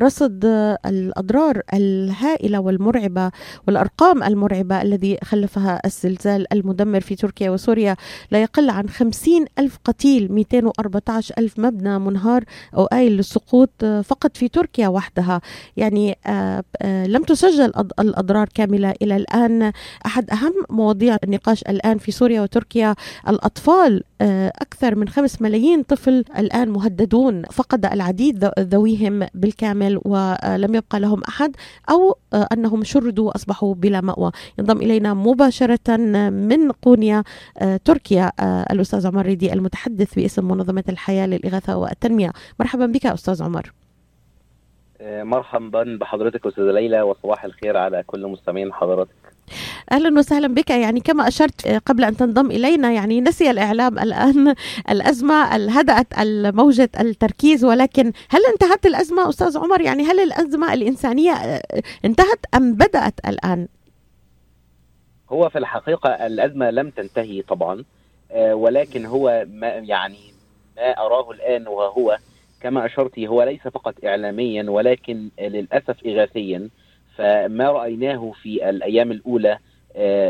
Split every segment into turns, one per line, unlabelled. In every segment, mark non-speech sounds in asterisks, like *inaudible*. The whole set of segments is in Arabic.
رصد الأضرار الهائلة والمرعبة والأرقام المرعبة الذي خلفها الزلزال المدمر في تركيا وسوريا. لا يقل عن 50 ألف قتيل 214 ألف مبنى منهار أو آيل للسقوط فقط في تركيا وحدها. يعني آه، آه، لم تسجل الأضرار كاملة إلى الآن. أحد أهم مواضيع النقاش الآن في سوريا وتركيا الأطفال أكثر من خمس ملايين طفل الآن مهددون فقد العديد ذويهم بالكامل ولم يبقى لهم أحد أو آه، أنهم شردوا وأصبحوا بلا مأوى. ينضم إلينا مباشرة من قونيا آه، تركيا الأستاذ عمر ريدي المتحدث باسم منظمة الحياة للإغاثة والتنمية. مرحبا بك أستاذ عمر.
مرحبا بحضرتك أستاذة ليلى وصباح الخير على كل مستمعين حضرتك
أهلا وسهلا بك. يعني كما أشرت قبل أن تنضم إلينا يعني نسي الإعلام الآن *laughs* الأزمة هدات موجه التركيز ولكن هل انتهت الأزمة أستاذ عمر؟ يعني هل الأزمة الإنسانية انتهت أم بدأت الآن؟
هو في الحقيقة الأزمة لم تنتهي طبعا ولكن هو ما يعني ما أراه الآن وهو كما اشرتي هو ليس فقط اعلاميا ولكن للأسف اغاثيا. فما رأيناه في الأيام الأولى آه،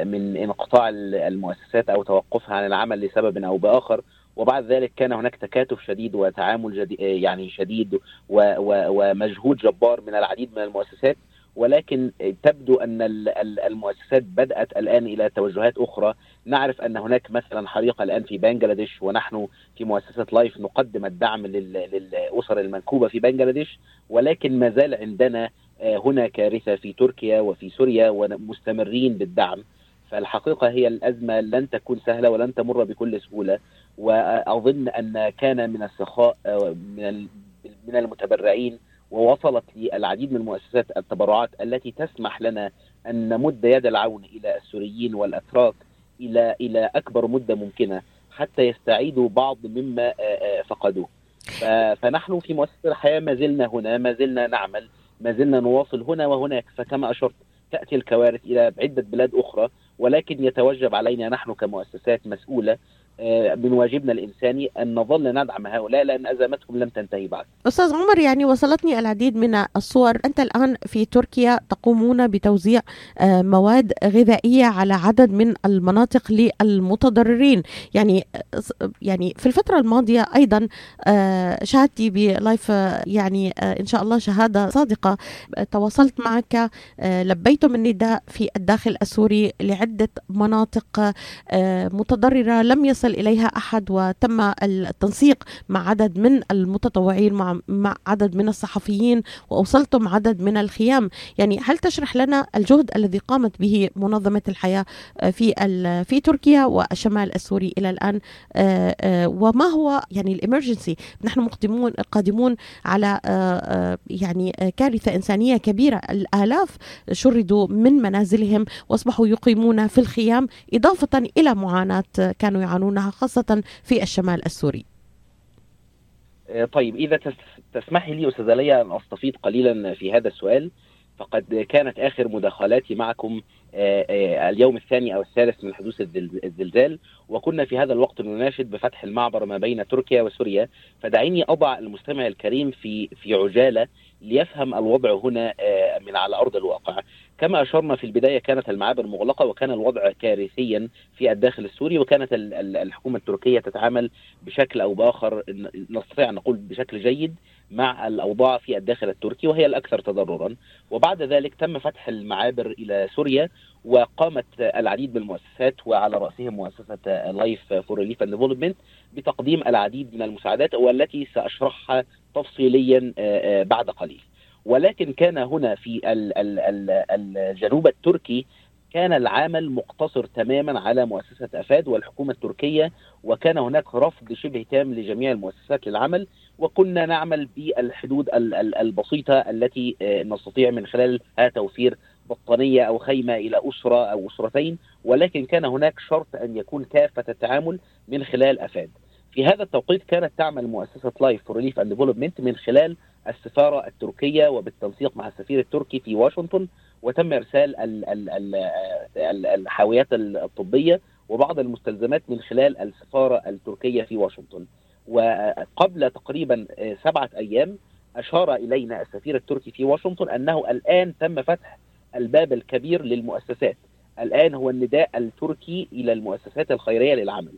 من انقطاع المؤسسات أو توقفها عن العمل لسبب أو بآخر. وبعد ذلك كان هناك تكاتف شديد وتعامل جديد آه، يعني شديد ومجهود جبار من العديد من المؤسسات. ولكن تبدو أن المؤسسات بدأت الآن إلى توجهات أخرى. نعرف أن هناك مثلا حريقه الآن في بنجلاديش ونحن في مؤسسة لايف نقدم الدعم للأسر المنكوبة في بنجلاديش ولكن ما زال عندنا آه، هنا كارثة في تركيا وفي سوريا ومستمرين بالدعم. فالحقيقة هي الأزمة لن تكون سهلة ولن تمر بكل سهولة. وأظن أن كان من السخاء آه، من من المتبرعين ووصلت للعديد من المؤسسات التبرعات التي تسمح لنا أن نمد يد العون إلى السوريين والأتراك إلى إلى أكبر مدة ممكنة حتى يستعيدوا بعض مما آه، فقدوه. فنحن في مؤسسة الحياة ما زلنا هنا ما زلنا نعمل. ما زلنا نواصل هنا وهناك فكما أشرت تأتي الكوارث إلى عدة بلاد أخرى ولكن يتوجب علينا نحن كمؤسسات مسؤولة من واجبنا الإنساني أن نظل ندعم هؤلاء لأن أزمتهم لم تنتهي بعد.
أستاذ عمر يعني وصلتني العديد من الصور. أنت الآن في تركيا تقومون بتوزيع آه، مواد غذائية على عدد من المناطق للمتضررين. يعني يعني في الفترة الماضية أيضا آه، شهادتي بلايف يعني إن شاء الله شهادة صادقة. تواصلت معك لبيتم النداء في الداخل السوري لعدة مناطق متضررة لم يصل يصل إليها أحد وتم التنسيق مع عدد من المتطوعين مع, مع عدد من الصحفيين وأوصلتم عدد من الخيام. يعني هل تشرح لنا الجهد الذي قامت به منظمة الحياة آه، في في تركيا والشمال السوري إلى الآن؟ آه، آه، وما هو يعني الإمرجنسي؟ نحن مقدمون قادمون على يعني كارثة إنسانية كبيرة. الآلاف شردوا من منازلهم وأصبحوا يقيمون في الخيام إضافة إلى معاناة كانوا يعانون يعانونها خاصة في الشمال السوري.
آه، طيب إذا تسمحي لي أستاذة ليا أن أستفيض قليلا في هذا السؤال. فقد كانت آخر مداخلاتي معكم آه، آه، اليوم الثاني أو الثالث من حدوث الزلزال. وكنا في هذا الوقت نناشد بفتح المعبر ما بين تركيا وسوريا. فدعيني أضع المستمع الكريم في في عجالة ليفهم الوضع هنا من على أرض الواقع. كما أشرنا في البداية كانت المعابر مغلقة وكان الوضع كارثيا في الداخل السوري وكانت الحكومة التركية تتعامل بشكل أو بآخر نستطيع أن نقول بشكل جيد مع الأوضاع في الداخل التركي وهي الأكثر تضررا. وبعد ذلك تم فتح المعابر إلى سوريا وقامت العديد من المؤسسات وعلى رأسهم مؤسسة Life for Relief and Development بتقديم العديد من المساعدات والتي سأشرحها تفصيليا آه، آه، بعد قليل. ولكن كان هنا في الجنوب التركي كان العمل مقتصر تماما على مؤسسة أفاد والحكومة التركية وكان هناك رفض شبه تام لجميع المؤسسات للعمل وكنا نعمل بالحدود البسيطة التي آه، نستطيع من خلالها توفير بطانية أو خيمة إلى أسرة أو أسرتين. ولكن كان هناك شرط أن يكون كافة التعامل من خلال أفاد. في هذا التوقيت كانت تعمل مؤسسة Life for Relief and Development من خلال السفارة التركية وبالتنسيق مع السفير التركي في واشنطن وتم إرسال الحاويات الطبية وبعض المستلزمات من خلال السفارة التركية في واشنطن. وقبل تقريبا سبعة أيام أشار إلينا السفير التركي في واشنطن أنه الآن تم فتح الباب الكبير للمؤسسات. الآن هو النداء التركي إلى المؤسسات الخيرية للعمل.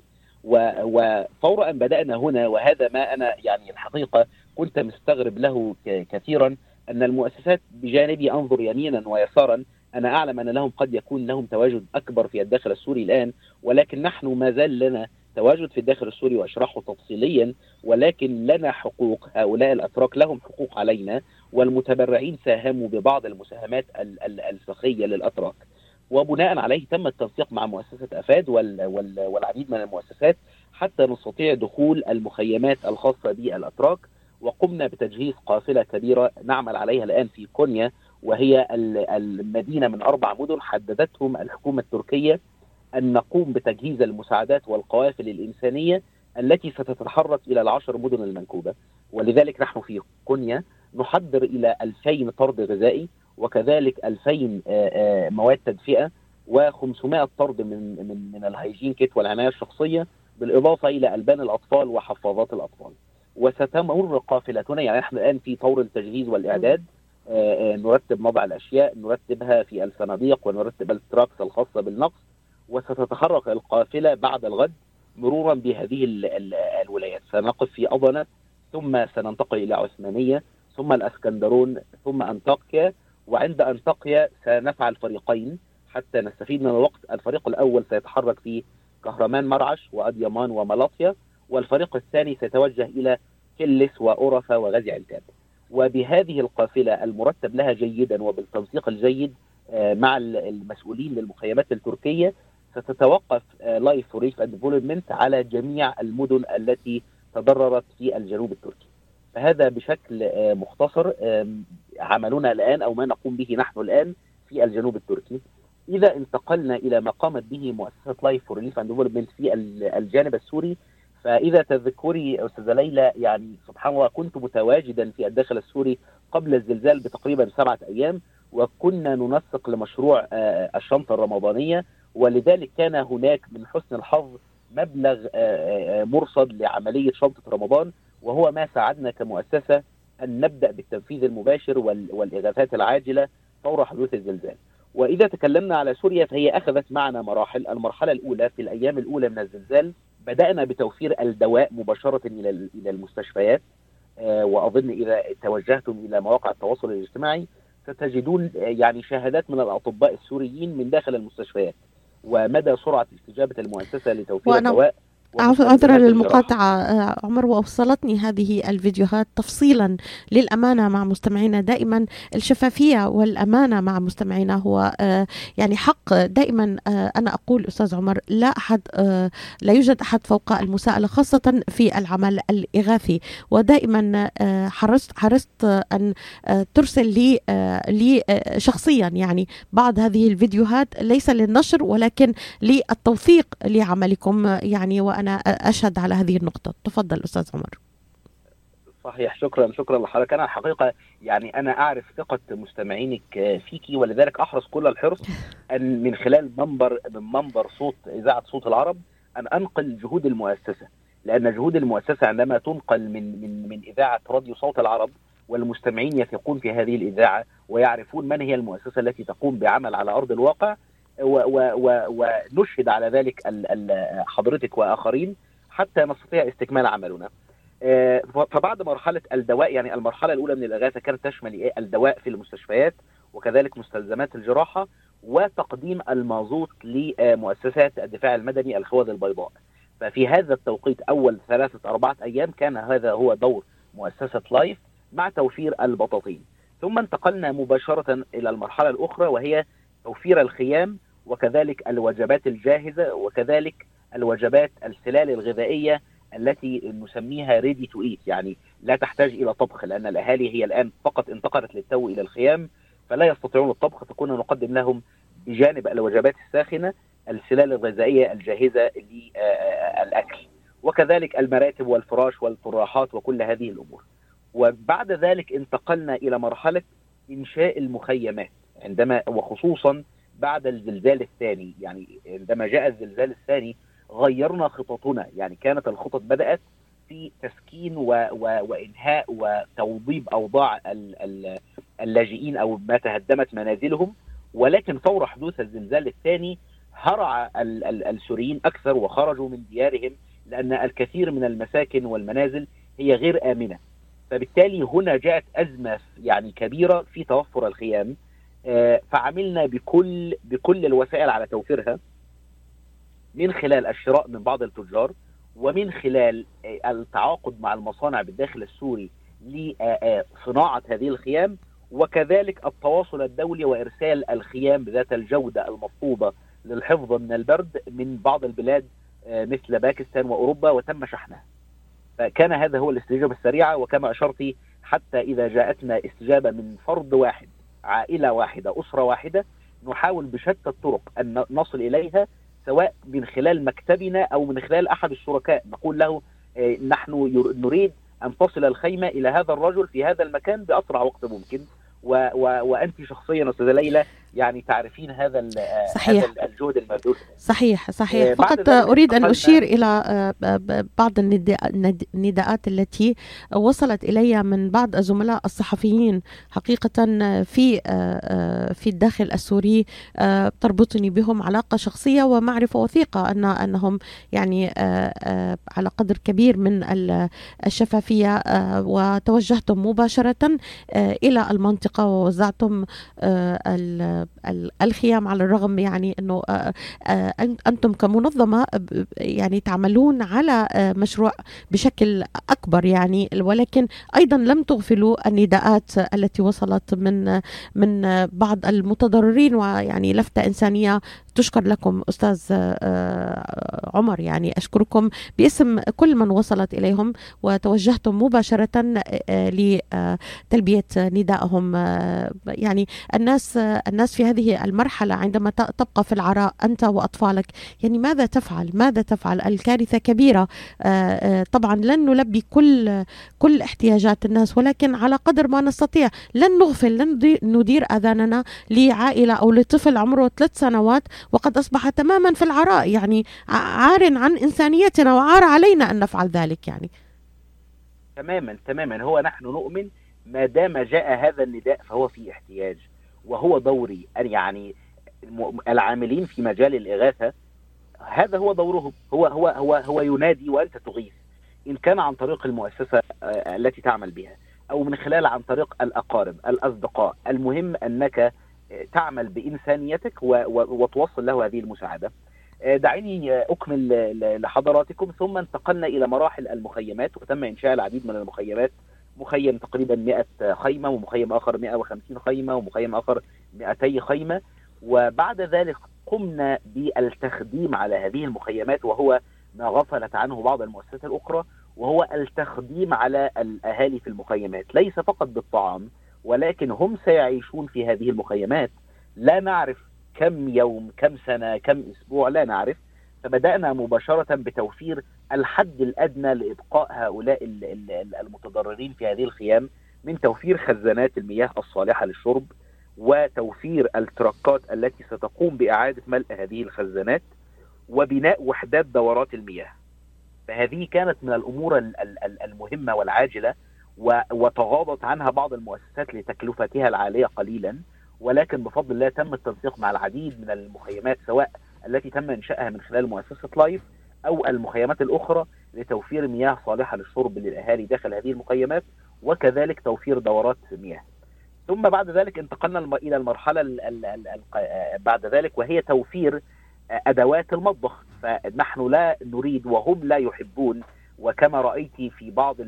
وفور ان بدأنا هنا وهذا ما أنا يعني الحقيقة كنت مستغرب له كثيرا أن المؤسسات بجانبي أنظر يمينا ويسارا أنا أعلم أن لهم قد يكون لهم تواجد أكبر في الداخل السوري الآن ولكن نحن ما زال لنا تواجد في الداخل السوري وأشرحه تفصيليا ولكن لنا حقوق هؤلاء الأتراك لهم حقوق علينا والمتبرعين ساهموا ببعض المساهمات الفخيه للأتراك. وبناء عليه تم التنسيق مع مؤسسة أفاد والعديد من المؤسسات حتى نستطيع دخول المخيمات الخاصة بالأتراك وقمنا بتجهيز قافلة كبيرة نعمل عليها الآن في كونيا وهي المدينة من أربع مدن حددتهم الحكومة التركية أن نقوم بتجهيز المساعدات والقوافل الإنسانية التي ستتحرك إلى العشر مدن المنكوبة. ولذلك نحن في كونيا نحضر إلى 2000 طرد غذائي وكذلك 2000 مواد تدفئة و500 طرد من من من ال hygiene kit والعناية الشخصية بالإضافة إلى ألبان الأطفال وحفاظات الأطفال. وستمر قافلتنا يعني إحنا الآن في طور التجهيز والإعداد نرتب وضع الأشياء نرتبها في الصناديق ونرتب ال trucks الخاصة بالنقل وستتحرك القافلة بعد الغد مرورا بهذه الولايات سنقف في أضنة ثم سننتقل إلى عثمانية ثم الأسكندرون ثم أنطاكيا وعند أنطاكيا سنفعل فريقين حتى نستفيد من الوقت. الفريق الأول سيتحرك في كهرمان مرعش وأديمان وملاطيا والفريق الثاني سيتوجه إلى كلس وأورفة وغازي عنتاب. وبهذه القافلة المرتب لها جيدا وبالتنسيق الجيد مع المسؤولين للمخيمات التركية ستتوقف Life for Relief Development على جميع المدن التي تضررت في الجنوب التركي. فهذا بشكل مختصر عملنا الآن أو ما نقوم به نحن الآن في الجنوب التركي. إذا انتقلنا إلى ما قامت به مؤسسة Life for Relief Development في الجانب السوري فإذا تذكري أستاذة ليلى يعني سبحان الله كنت متواجدا في الداخل السوري قبل الزلزال بتقريبا سبعة أيام وكنا ننسق لمشروع الشنطة الرمضانية ولذلك كان هناك من حسن الحظ مبلغ مرصد لعملية شنطة رمضان. وهو ما ساعدنا كمؤسسة أن نبدأ بالتنفيذ المباشر والإغاثات العاجلة فور حدوث الزلزال. وإذا تكلمنا على سوريا فهي أخذت معنا مراحل، المرحلة الأولى في الأيام الأولى من الزلزال بدأنا بتوفير الدواء مباشرة إلى إلى المستشفيات وأظن إذا توجهتم إلى مواقع التواصل الاجتماعي ستجدون يعني شهادات من الأطباء السوريين من داخل المستشفيات ومدى سرعة استجابة المؤسسة لتوفير الدواء
عذرا للمقاطعة. عمر ووصلتني هذه الفيديوهات تفصيلا للأمانة مع مستمعينا. دائما الشفافية والأمانة مع مستمعينا هو يعني حق. دائما أنا أقول أستاذ عمر لا أحد لا يوجد أحد فوق المساءلة خاصة في العمل الإغاثي. ودائما حرصت حرصت أن ترسل لي لي شخصيا يعني بعض هذه الفيديوهات. ليس للنشر ولكن للتوثيق لعملكم يعني وأنا أشهد على هذه النقطة. تفضل أستاذ عمر.
صحيح شكرا شكرا لحضرتك. أنا الحقيقة يعني أنا أعرف ثقة مستمعينك فيكي ولذلك أحرص كل الحرص *laughs* أن من خلال منبر من منبر صوت إذاعة صوت العرب أن أنقل جهود المؤسسة. لأن جهود المؤسسة عندما تنقل من من من إذاعة راديو صوت العرب والمستمعين يثقون في هذه الإذاعة ويعرفون من هي المؤسسة التي تقوم بعمل على أرض الواقع ونشهد على ذلك حضرتك وآخرين حتى نستطيع استكمال عملنا. فبعد مرحلة الدواء يعني المرحلة الأولى من الإغاثة كانت تشمل إيه؟ الدواء في المستشفيات وكذلك مستلزمات الجراحة وتقديم المازوت لمؤسسات الدفاع المدني الخوذ البيضاء. ففي هذا التوقيت أول ثلاثة أربعة أيام كان هذا هو دور مؤسسة Life مع توفير البطاطين. ثم انتقلنا مباشرة إلى المرحلة الأخرى وهي توفير الخيام وكذلك الوجبات الجاهزة وكذلك الوجبات السلال الغذائية التي نسميها ready to eat يعني لا تحتاج إلى طبخ لأن الأهالي هي الآن فقط انتقلت للتو إلى الخيام فلا يستطيعون الطبخ فكنا نقدم لهم بجانب الوجبات الساخنة السلال الغذائية الجاهزة للأكل. وكذلك المراتب والفراش والفراحات وكل هذه الأمور. وبعد ذلك انتقلنا إلى مرحلة إنشاء المخيمات عندما وخصوصا بعد الزلزال الثاني. يعني عندما جاء الزلزال الثاني غيرنا خططنا. يعني كانت الخطط بدأت في تسكين و و وإنهاء وتوضيب أوضاع اللاجئين أو ما تهدمت منازلهم. ولكن فور حدوث الزلزال الثاني هرع السوريين أكثر وخرجوا من ديارهم لأن الكثير من المساكن والمنازل هي غير آمنة. فبالتالي هنا جاءت أزمة يعني كبيرة في توفر الخيام. فعملنا بكل بكل الوسائل على توفيرها من خلال الشراء من بعض التجار ومن خلال آه، التعاقد مع المصانع بالداخل السوري لصناعة هذه الخيام وكذلك التواصل الدولي وإرسال الخيام ذات الجودة المطلوبة للحفظ من البرد من بعض البلاد آه، مثل باكستان وأوروبا وتم شحنها. فكان هذا هو الاستجابة السريعة وكما أشرت حتى إذا جاءتنا استجابة من فرد واحد عائلة واحدة أسرة واحدة نحاول بشتى الطرق أن نصل إليها سواء من خلال مكتبنا أو من خلال أحد الشركاء. نقول له آه، نحن نريد أن تصل الخيمة إلى هذا الرجل في هذا المكان بأسرع وقت ممكن. و و وأنت شخصيا أستاذة ليلى يعني تعرفين هذا صحيح. هذا الجهد المبذول
صحيح صحيح. آه، فقط أريد أن أشير إلى آه، بعض النداءات التي وصلت الي من بعض الزملاء الصحفيين. حقيقة في آه، في الداخل السوري تربطني بهم علاقة شخصية ومعرفة وثيقة ان أنهم يعني على قدر كبير من الشفافية وتوجهتم مباشرة إلى المنطقة ووزعتم الخيام على الرغم يعني إنه آه، آه، أنتم كمنظمة يعني تعملون على آه، مشروع بشكل أكبر يعني ولكن أيضا لم تغفلوا النداءات التي وصلت من من بعض المتضررين ويعني لفتة إنسانية تشكر لكم أستاذ عمر. يعني أشكركم باسم كل من وصلت إليهم وتوجهتم مباشرة لتلبية ندائهم. يعني الناس الناس في هذه المرحلة عندما تبقى في العراء أنت وأطفالك. يعني ماذا تفعل؟ ماذا تفعل؟ الكارثة كبيرة. آه، آه، طبعا لن نلبي كل كل احتياجات الناس ولكن على قدر ما نستطيع لن نغفل لن ندير أذاننا لعائلة أو لطفل عمره ثلاث سنوات وقد أصبح تماما في العراء. يعني عار عن إنسانيتنا وعار علينا أن نفعل ذلك يعني.
تماما تماما. هو نحن نؤمن ما دام جاء هذا النداء فهو في احتياج. وهو دوري. يعني العاملين في مجال الإغاثة هذا هو دورهم هو هو هو هو ينادي وأنت تغيث. إن كان عن طريق المؤسسة آه، التي تعمل بها أو من خلال عن طريق الأقارب الأصدقاء المهم أنك آه، تعمل بإنسانيتك وتوصل له هذه المساعدة. آه، دعيني أكمل لحضراتكم. ثم انتقلنا إلى مراحل المخيمات وتم إنشاء العديد من المخيمات. مخيم تقريبا 100 خيمة ومخيم آخر 150 خيمة ومخيم آخر 200 خيمة. وبعد ذلك قمنا بالتخديم على هذه المخيمات وهو ما غفلت عنه بعض المؤسسات الأخرى وهو التخديم على الأهالي في المخيمات. ليس فقط بالطعام ولكن هم سيعيشون في هذه المخيمات. لا نعرف كم يوم كم سنة كم أسبوع لا نعرف. فبدأنا مباشرة بتوفير الحد الأدنى لإبقاء هؤلاء المتضررين في هذه الخيام من توفير خزانات المياه الصالحة للشرب وتوفير التركات التي ستقوم بإعادة ملء هذه الخزانات وبناء وحدات دورات المياه. فهذه كانت من الأمور المهمة والعاجلة وتغاضت عنها بعض المؤسسات لتكلفتها العالية قليلا ولكن بفضل الله تم التنسيق مع العديد من المخيمات سواء التي تم انشائها من خلال مؤسسة Life أو المخيمات الأخرى لتوفير مياه صالحة للشرب للأهالي داخل هذه المخيمات وكذلك توفير دورات مياه. ثم بعد ذلك انتقلنا إلى المرحلة بعد ذلك وهي توفير أدوات المطبخ فنحن لا نريد وهم لا يحبون وكما رأيت في بعض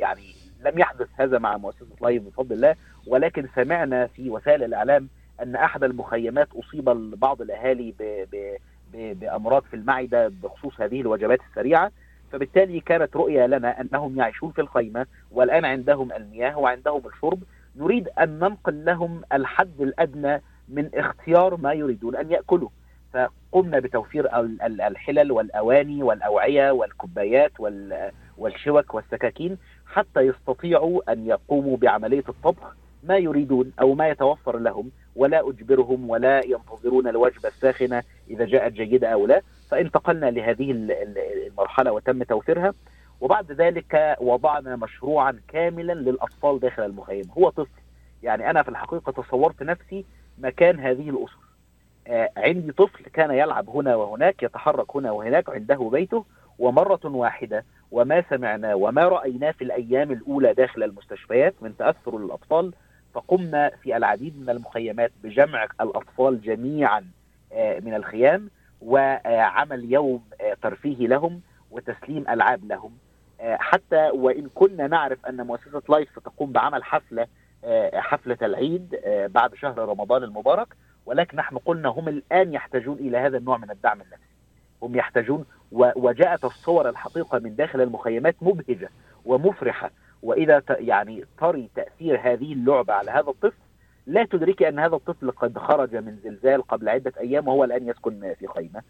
يعني لم يحدث هذا مع مؤسسة Life بفضل الله ولكن سمعنا في وسائل الإعلام أن أحد المخيمات أصيب بعض الأهالي ب ب ب بأمراض في المعدة بخصوص هذه الوجبات السريعة فبالتالي كانت رؤية لنا أنهم يعيشون في الخيمة والآن عندهم المياه وعندهم الشرب نريد أن ننقل لهم الحد الأدنى من اختيار ما يريدون أن يأكلوا. فقمنا بتوفير الحلل والأواني والأوعية والكوبايات والشوك والسكاكين حتى يستطيعوا أن يقوموا بعملية الطبخ ما يريدون أو ما يتوفر لهم ولا أجبرهم ولا ينتظرون الوجبه الساخنة إذا جاءت جيدة أو لا. فانتقلنا لهذه المرحلة وتم توفيرها. وبعد ذلك وضعنا مشروعا كاملا للأطفال داخل المخيم. هو طفل. يعني أنا في الحقيقة تصورت نفسي مكان هذه الاسر آه عندي طفل كان يلعب هنا وهناك يتحرك هنا وهناك عنده بيته ومرة واحدة وما سمعناه وما رايناه في الأيام الأولى داخل المستشفيات من تأثر الأطفال فقمنا في العديد من المخيمات بجمع الأطفال جميعا آه من الخيام وعمل يوم آه ترفيهي لهم وتسليم ألعاب لهم. حتى وإن كنا نعرف أن مؤسسة لايف ستقوم بعمل حفلة حفلة العيد بعد شهر رمضان المبارك ولكن نحن قلنا هم الآن يحتاجون إلى هذا النوع من الدعم النفسي. هم يحتاجون وجاءت الصور الحقيقة من داخل المخيمات مبهجة ومفرحة. وإذا يعني تري تأثير هذه اللعبة على هذا الطفل لا تدركي أن هذا الطفل قد خرج من زلزال قبل عدة أيام وهو الآن يسكن في خيمة.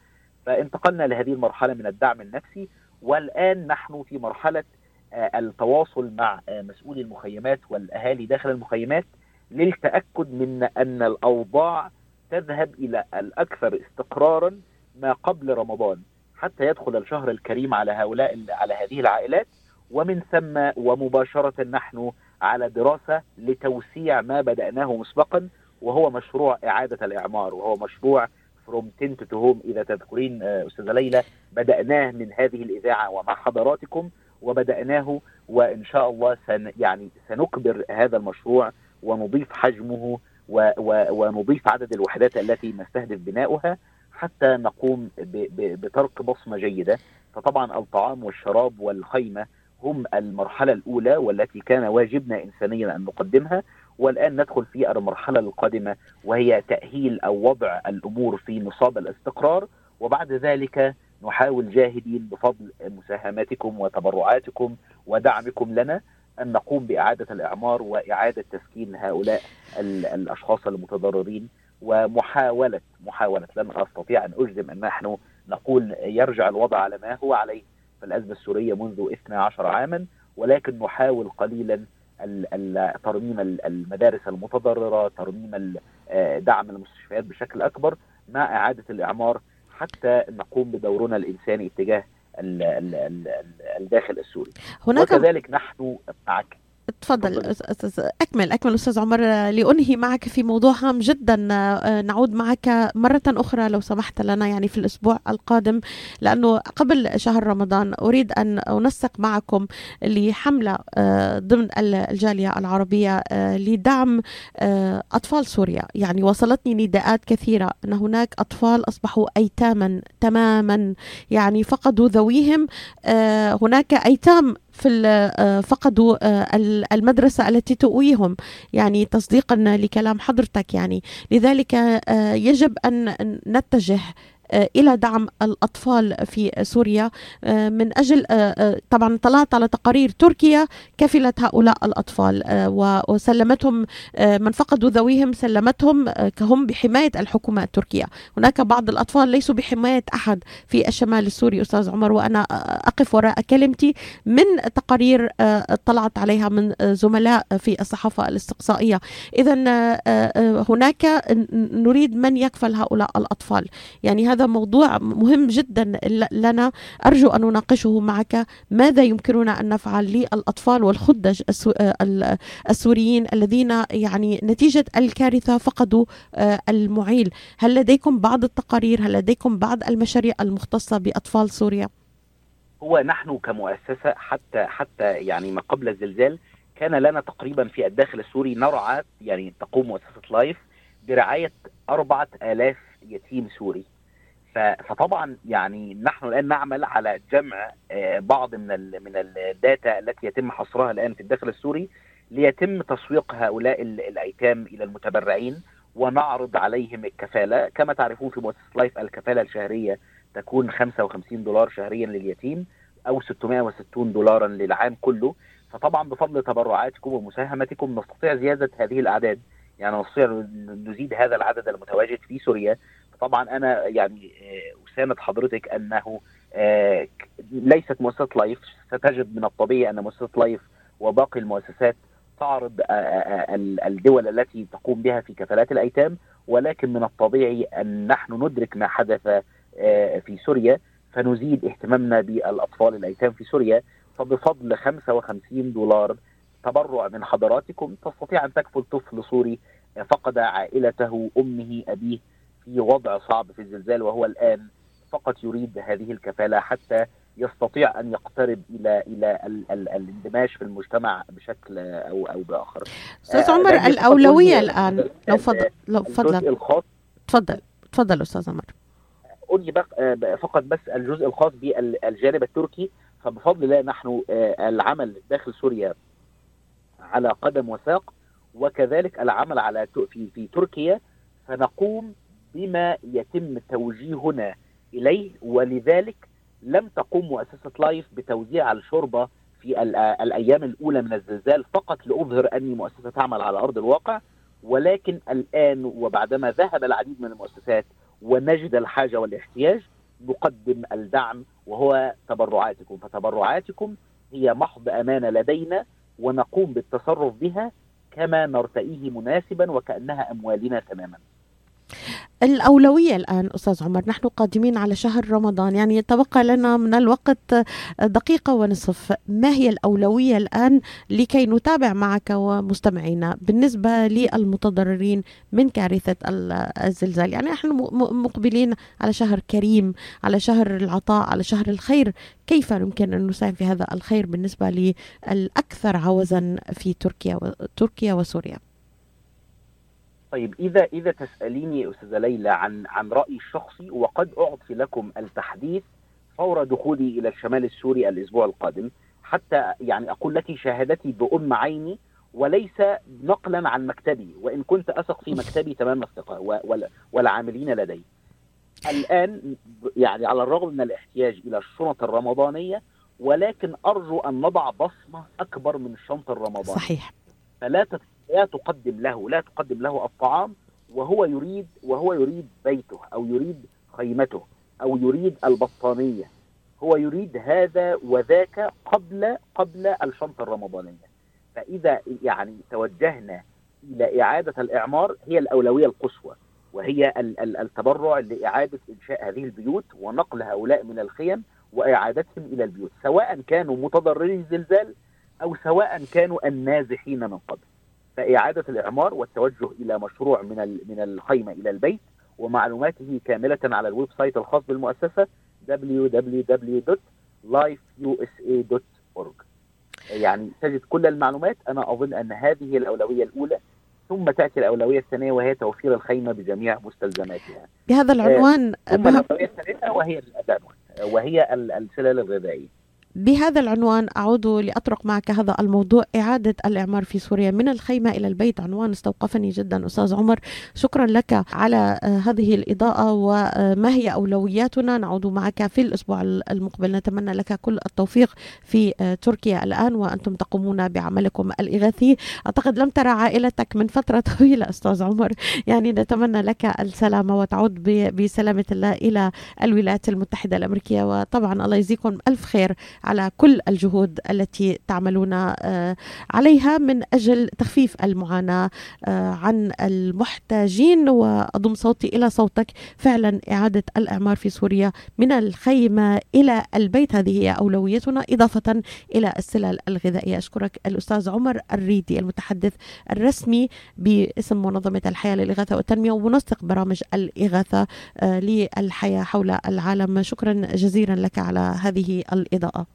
فانتقلنا لهذه المرحلة من الدعم النفسي والآن نحن في مرحلة التواصل مع مسؤولي المخيمات والأهالي داخل المخيمات للتأكد من أن الأوضاع تذهب إلى الأكثر استقرارا ما قبل رمضان حتى يدخل الشهر الكريم على هؤلاء على هذه العائلات. ومن ثم ومباشرة نحن على دراسة لتوسيع ما بدأناه مسبقا وهو مشروع إعادة الإعمار وهو مشروع from tent to home إذا تذكرين أستاذة ليلى بدأناه من هذه الإذاعة ومع حضراتكم وبدأناه وإن شاء الله سن يعني سنكبر هذا المشروع ونضيف حجمه و و ونضيف عدد الوحدات التي نستهدف بناؤها حتى نقوم بترك بصمة جيدة. فطبعا الطعام والشراب والخيمة هم المرحلة الأولى والتي كان واجبنا انسانيا أن نقدمها والآن ندخل في المرحلة القادمة وهي تأهيل أو وضع الأمور في نصاب الاستقرار. وبعد ذلك نحاول جاهدين بفضل مساهماتكم وتبرعاتكم ودعمكم لنا أن نقوم بإعادة الإعمار وإعادة تسكين هؤلاء الأشخاص المتضررين ومحاوله محاولة. لن أستطيع أن أجزم أن نحن نقول يرجع الوضع على ما هو عليه. في الازمه السورية منذ 12 عاما ولكن نحاول قليلا ترميم المدارس المتضررة، ترميم دعم المستشفيات بشكل أكبر مع إعادة الإعمار حتى نقوم بدورنا الإنساني تجاه الداخل السوري. هناك وكذلك نحن
تفضل أستاذ أكمل أكمل أستاذ عمر. لأنهي معك في موضوع هام جدا نعود معك مرة أخرى لو سمحت لنا يعني في الأسبوع القادم لأنه قبل شهر رمضان أريد أن أنسق معكم لحملة ضمن الجالية العربية لدعم أطفال سوريا. يعني وصلتني نداءات كثيرة أن هناك أطفال أصبحوا أيتاما تماما يعني فقدوا ذويهم هناك أيتام في فقدوا المدرسة التي تؤويهم يعني تصديقا لكلام حضرتك يعني. لذلك يجب أن نتجه إلى دعم الأطفال في سوريا. من أجل طبعا طلعت على تقارير تركيا كفلت هؤلاء الأطفال وسلمتهم من فقدوا ذويهم سلمتهم كهم بحماية الحكومة التركية. هناك بعض الأطفال ليسوا بحماية أحد في الشمال السوري أستاذ عمر وأنا أقف وراء كلمتي. من تقارير اطلعت عليها من زملاء في الصحافة الاستقصائية. اذا هناك نريد من يكفل هؤلاء الأطفال. يعني هذا هذا موضوع مهم جدا لنا. أرجو أن نناقشه معك. ماذا يمكننا أن نفعل للأطفال والخدج السوريين الذين يعني نتيجة الكارثة فقدوا المعيل؟ هل لديكم بعض التقارير؟ هل لديكم بعض المشاريع المختصة بأطفال سوريا؟
هو نحن كمؤسسة حتى حتى يعني ما قبل الزلزال كان لنا تقريبا في الداخل السوري نرعى يعني تقوم مؤسسة Life برعاية أربعة آلاف يتيم سوري. فطبعا يعني نحن الآن نعمل على جمع بعض من من ال data التي يتم حصرها الآن في الداخل السوري ليتم تسويق هؤلاء الأيتام إلى المتبرعين ونعرض عليهم الكفالة. كما تعرفون في مؤسسة Life الكفالة الشهرية تكون 55 دولار شهريا لليتيم أو 660 دولارا للعام كله. فطبعا بفضل تبرعاتكم ومساهمتكم نستطيع زيادة هذه الأعداد. يعني نستطيع نزيد هذا العدد المتواجد في سوريا طبعا أنا يعني اساند حضرتك أنه ليست مؤسسة Life ستجد من الطبيعي أن مؤسسة Life وباقي المؤسسات تعرض الدول التي تقوم بها في كفالات الأيتام ولكن من الطبيعي أن نحن ندرك ما حدث في سوريا فنزيد اهتمامنا بالأطفال الأيتام في سوريا. فبفضل 55 دولار تبرع من حضراتكم تستطيع أن تكفل طفل سوري فقد عائلته أمه أبيه. في وضع صعب في الزلزال وهو الآن فقط يريد هذه الكفالة حتى يستطيع أن يقترب إلى إلى ال ال الاندماج في المجتمع بشكل أو أو بآخر.
أستاذ عمر الأولوية الآن لو فضل لو فضلا
الخاص
تفضل تفضل أستاذ عمر.
أني فقط بس الجزء الخاص بالجانب التركي فبفضل الله نحن العمل داخل سوريا على قدم وساق وكذلك العمل على في في تركيا فنقوم بما يتم توجيهنا إليه ولذلك لم تقوم مؤسسة لايف بتوزيع الشوربة في الأيام الأولى من الزلزال فقط لأظهر أني مؤسسة تعمل على أرض الواقع ولكن الآن وبعدما ذهب العديد من المؤسسات ونجد الحاجة والاحتياج نقدم الدعم وهو تبرعاتكم فتبرعاتكم هي محض امانه لدينا ونقوم بالتصرف بها كما نرتئيه مناسبا وكأنها أموالنا تماما.
الأولوية الآن أستاذ عمر نحن قادمين على شهر رمضان يعني تبقى لنا من الوقت دقيقة ونصف. ما هي الأولوية الآن لكي نتابع معك ومستمعينا؟ بالنسبة للمتضررين من كارثة الزلزال يعني نحن مقبلين على شهر كريم على شهر العطاء على شهر الخير. كيف يمكن أن نساهم في هذا الخير بالنسبة للأكثر عوزا في تركيا تركيا وسوريا؟
طيب إذا إذا تسأليني أستاذة ليلى عن عن رأيي الشخصي وقد أعطي لكم التحديث فور دخولي إلى الشمال السوري الأسبوع القادم حتى يعني أقول لك شهادتي بأم عيني وليس نقلا عن مكتبي وإن كنت أثق في مكتبي تمام الثقه والعاملين لدي. الآن يعني على الرغم من الاحتياج إلى الشنط الرمضانية ولكن أرجو أن نضع بصمة أكبر من الشنطه الرمضانية.
صحيح.
فلا لا تقدم له لا تقدم له الطعام وهو يريد وهو يريد بيته أو يريد خيمته أو يريد البطانية. هو يريد هذا وذاك قبل قبل الشنطه الرمضانية. فإذا يعني توجهنا إلى إعادة الإعمار هي الأولوية القصوى وهي التبرع لإعادة إنشاء هذه البيوت ونقل هؤلاء من الخيم وإعادتهم إلى البيوت سواء كانوا متضرري الزلزال أو سواء كانوا النازحين من قبل. فإعادة الإعمار والتوجه إلى مشروع من من الخيمة إلى البيت ومعلوماته كاملة على ال website الخاص بالمؤسسة www.lifeusa.org يعني تجد كل المعلومات. أنا أظن أن هذه الأولوية الأولى ثم تأتي الأولوية الثانية وهي توفير الخيمة بجميع مستلزماتها.
بهذا العنوان
ثم الأولوية الثالثة وهي وهي السلال الغذائية
بهذا العنوان أعود لأطرق معك هذا الموضوع. إعادة الإعمار في سوريا من الخيمة إلى البيت. عنوان استوقفني جدا أستاذ عمر. شكرا لك على هذه الإضاءة. وما هي أولوياتنا؟ نعود معك في الأسبوع المقبل. نتمنى لك كل التوفيق في تركيا الآن وأنتم تقومون بعملكم الإغاثي. أعتقد لم ترى عائلتك من فترة *laughs* طويلة أستاذ عمر. يعني نتمنى لك السلامة وتعود بسلامة الله إلى الولايات المتحدة الأمريكية. وطبعا الله يجزيكم ألف خير على كل الجهود التي تعملون عليها من أجل تخفيف المعاناة عن المحتاجين. وأضم صوتي إلى صوتك. فعلا إعادة الإعمار في سوريا من الخيمة إلى البيت. هذه هي أولويتنا إضافة إلى السلال الغذائيه أشكرك الأستاذ عمر الريدي المتحدث الرسمي باسم منظمة الحياة للإغاثة والتنمية ومنسق برامج الإغاثة للحياة حول العالم. شكرا جزيلا لك على هذه الإضاءة.